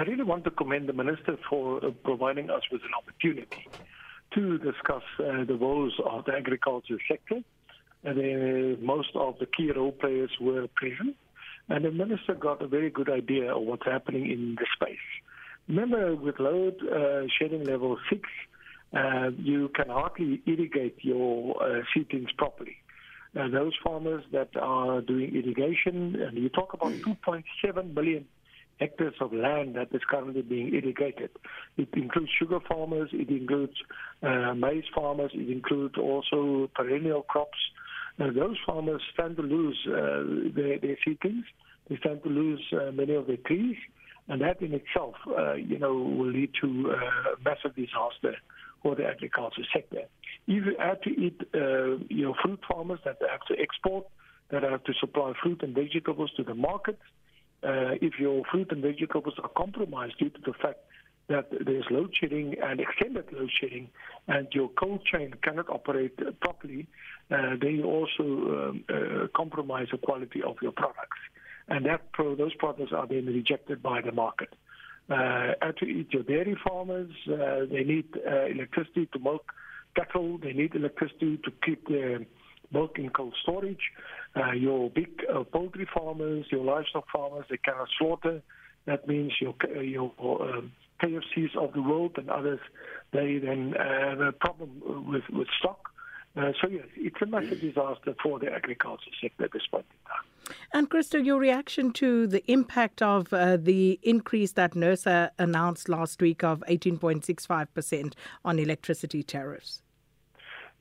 I really want to commend the Minister for uh, providing us with an opportunity to discuss uh, the woes of the agriculture sector. And uh, most of the key role players were present. And the Minister got a very good idea of what's happening in the space. Remember, with load uh, shedding level 6, uh, you can hardly irrigate your uh, seedlings properly. Uh, those farmers that are doing irrigation, and you talk about 2.7 million hectares of land that is currently being irrigated. It includes sugar farmers, it includes uh, maize farmers, it includes also perennial crops. Uh, those farmers stand to lose uh, their, their seedlings, they stand to lose uh, many of their trees, and that in itself, uh, you know, will lead to uh, massive disaster for the agriculture sector. If you add to it, uh, you know, fruit farmers that have to export, that have to supply fruit and vegetables to the market, uh, if your fruit and vegetables are compromised due to the fact that there's load shedding and extended load shedding, and your cold chain cannot operate properly, uh, then you also um, uh, compromise the quality of your products. And that pro- those products are then rejected by the market. Uh, and to eat your dairy farmers, uh, they need uh, electricity to milk cattle, they need electricity to keep their milk in cold storage. Uh, your big uh, poultry farmers, your livestock farmers, they cannot slaughter. That means your your um, KFCs of the world and others, they then have a problem with with stock. Uh, so yes, it's a massive disaster for the agriculture sector at this point in time. And Christo, your reaction to the impact of uh, the increase that NERSA announced last week of 18.65% on electricity tariffs?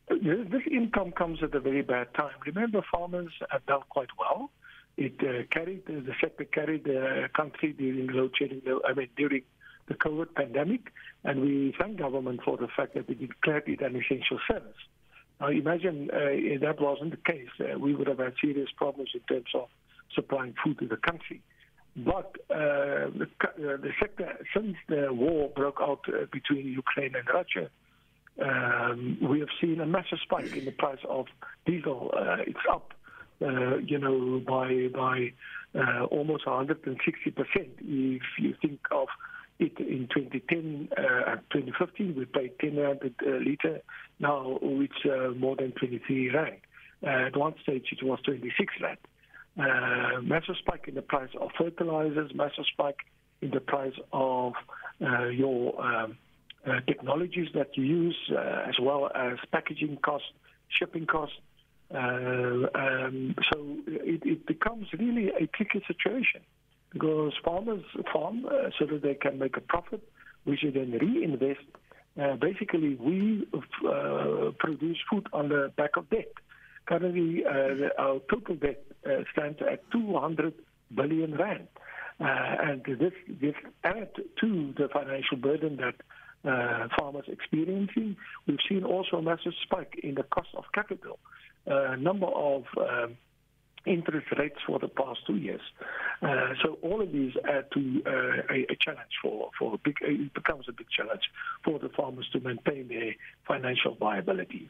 This income comes at a very bad time. Remember, farmers have done quite well. It uh, carried the sector carried the country during load shedding. I mean, during the COVID pandemic, and we thank government for the fact that it declared it an essential service. Now, imagine uh, if that wasn't the case, uh, we would have had serious problems in terms of supplying food to the country. But uh, the, uh, the sector, since the war broke out uh, between Ukraine and Russia, um, we have seen a massive spike in the price of diesel. Uh, it's up, uh, you know, by by uh, almost 160 percent. If you think of it in 2010 uh, 2015, we paid 10 rand a liter. Now it's uh, more than 23 rand. Uh, at one stage, it was 26 rand. Uh, massive spike in the price of fertilizers, massive spike in the price of uh, your um, uh, technologies that you use, uh, as well as packaging costs, shipping costs. Uh, um, so it, it becomes really a tricky situation because farmers farm uh, so that they can make a profit, which they then reinvest. Basically, we produce food on the back of debt. Currently, our total debt stands at 200 billion rand. Uh, and this, this add to the financial burden that uh, farmers experiencing. We've seen also a massive spike in the cost of capital. A uh, number of um, interest rates for the past two years. Uh, so all of these add to uh, a, a challenge for, for big, it becomes a big challenge for the farmers to maintain their financial viability.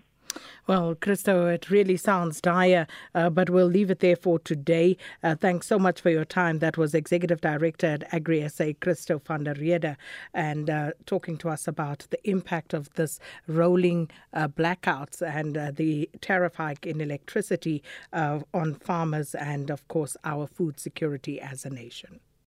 Well, Christo, it really sounds dire, uh, but we'll leave it there for today. Uh, thanks so much for your time. That was Executive Director at Agri SA, Christo van der Rede, and uh, talking to us about the impact of this rolling uh, blackouts and uh, the tariff hike in electricity uh, on farmers and, of course, our food security as a nation.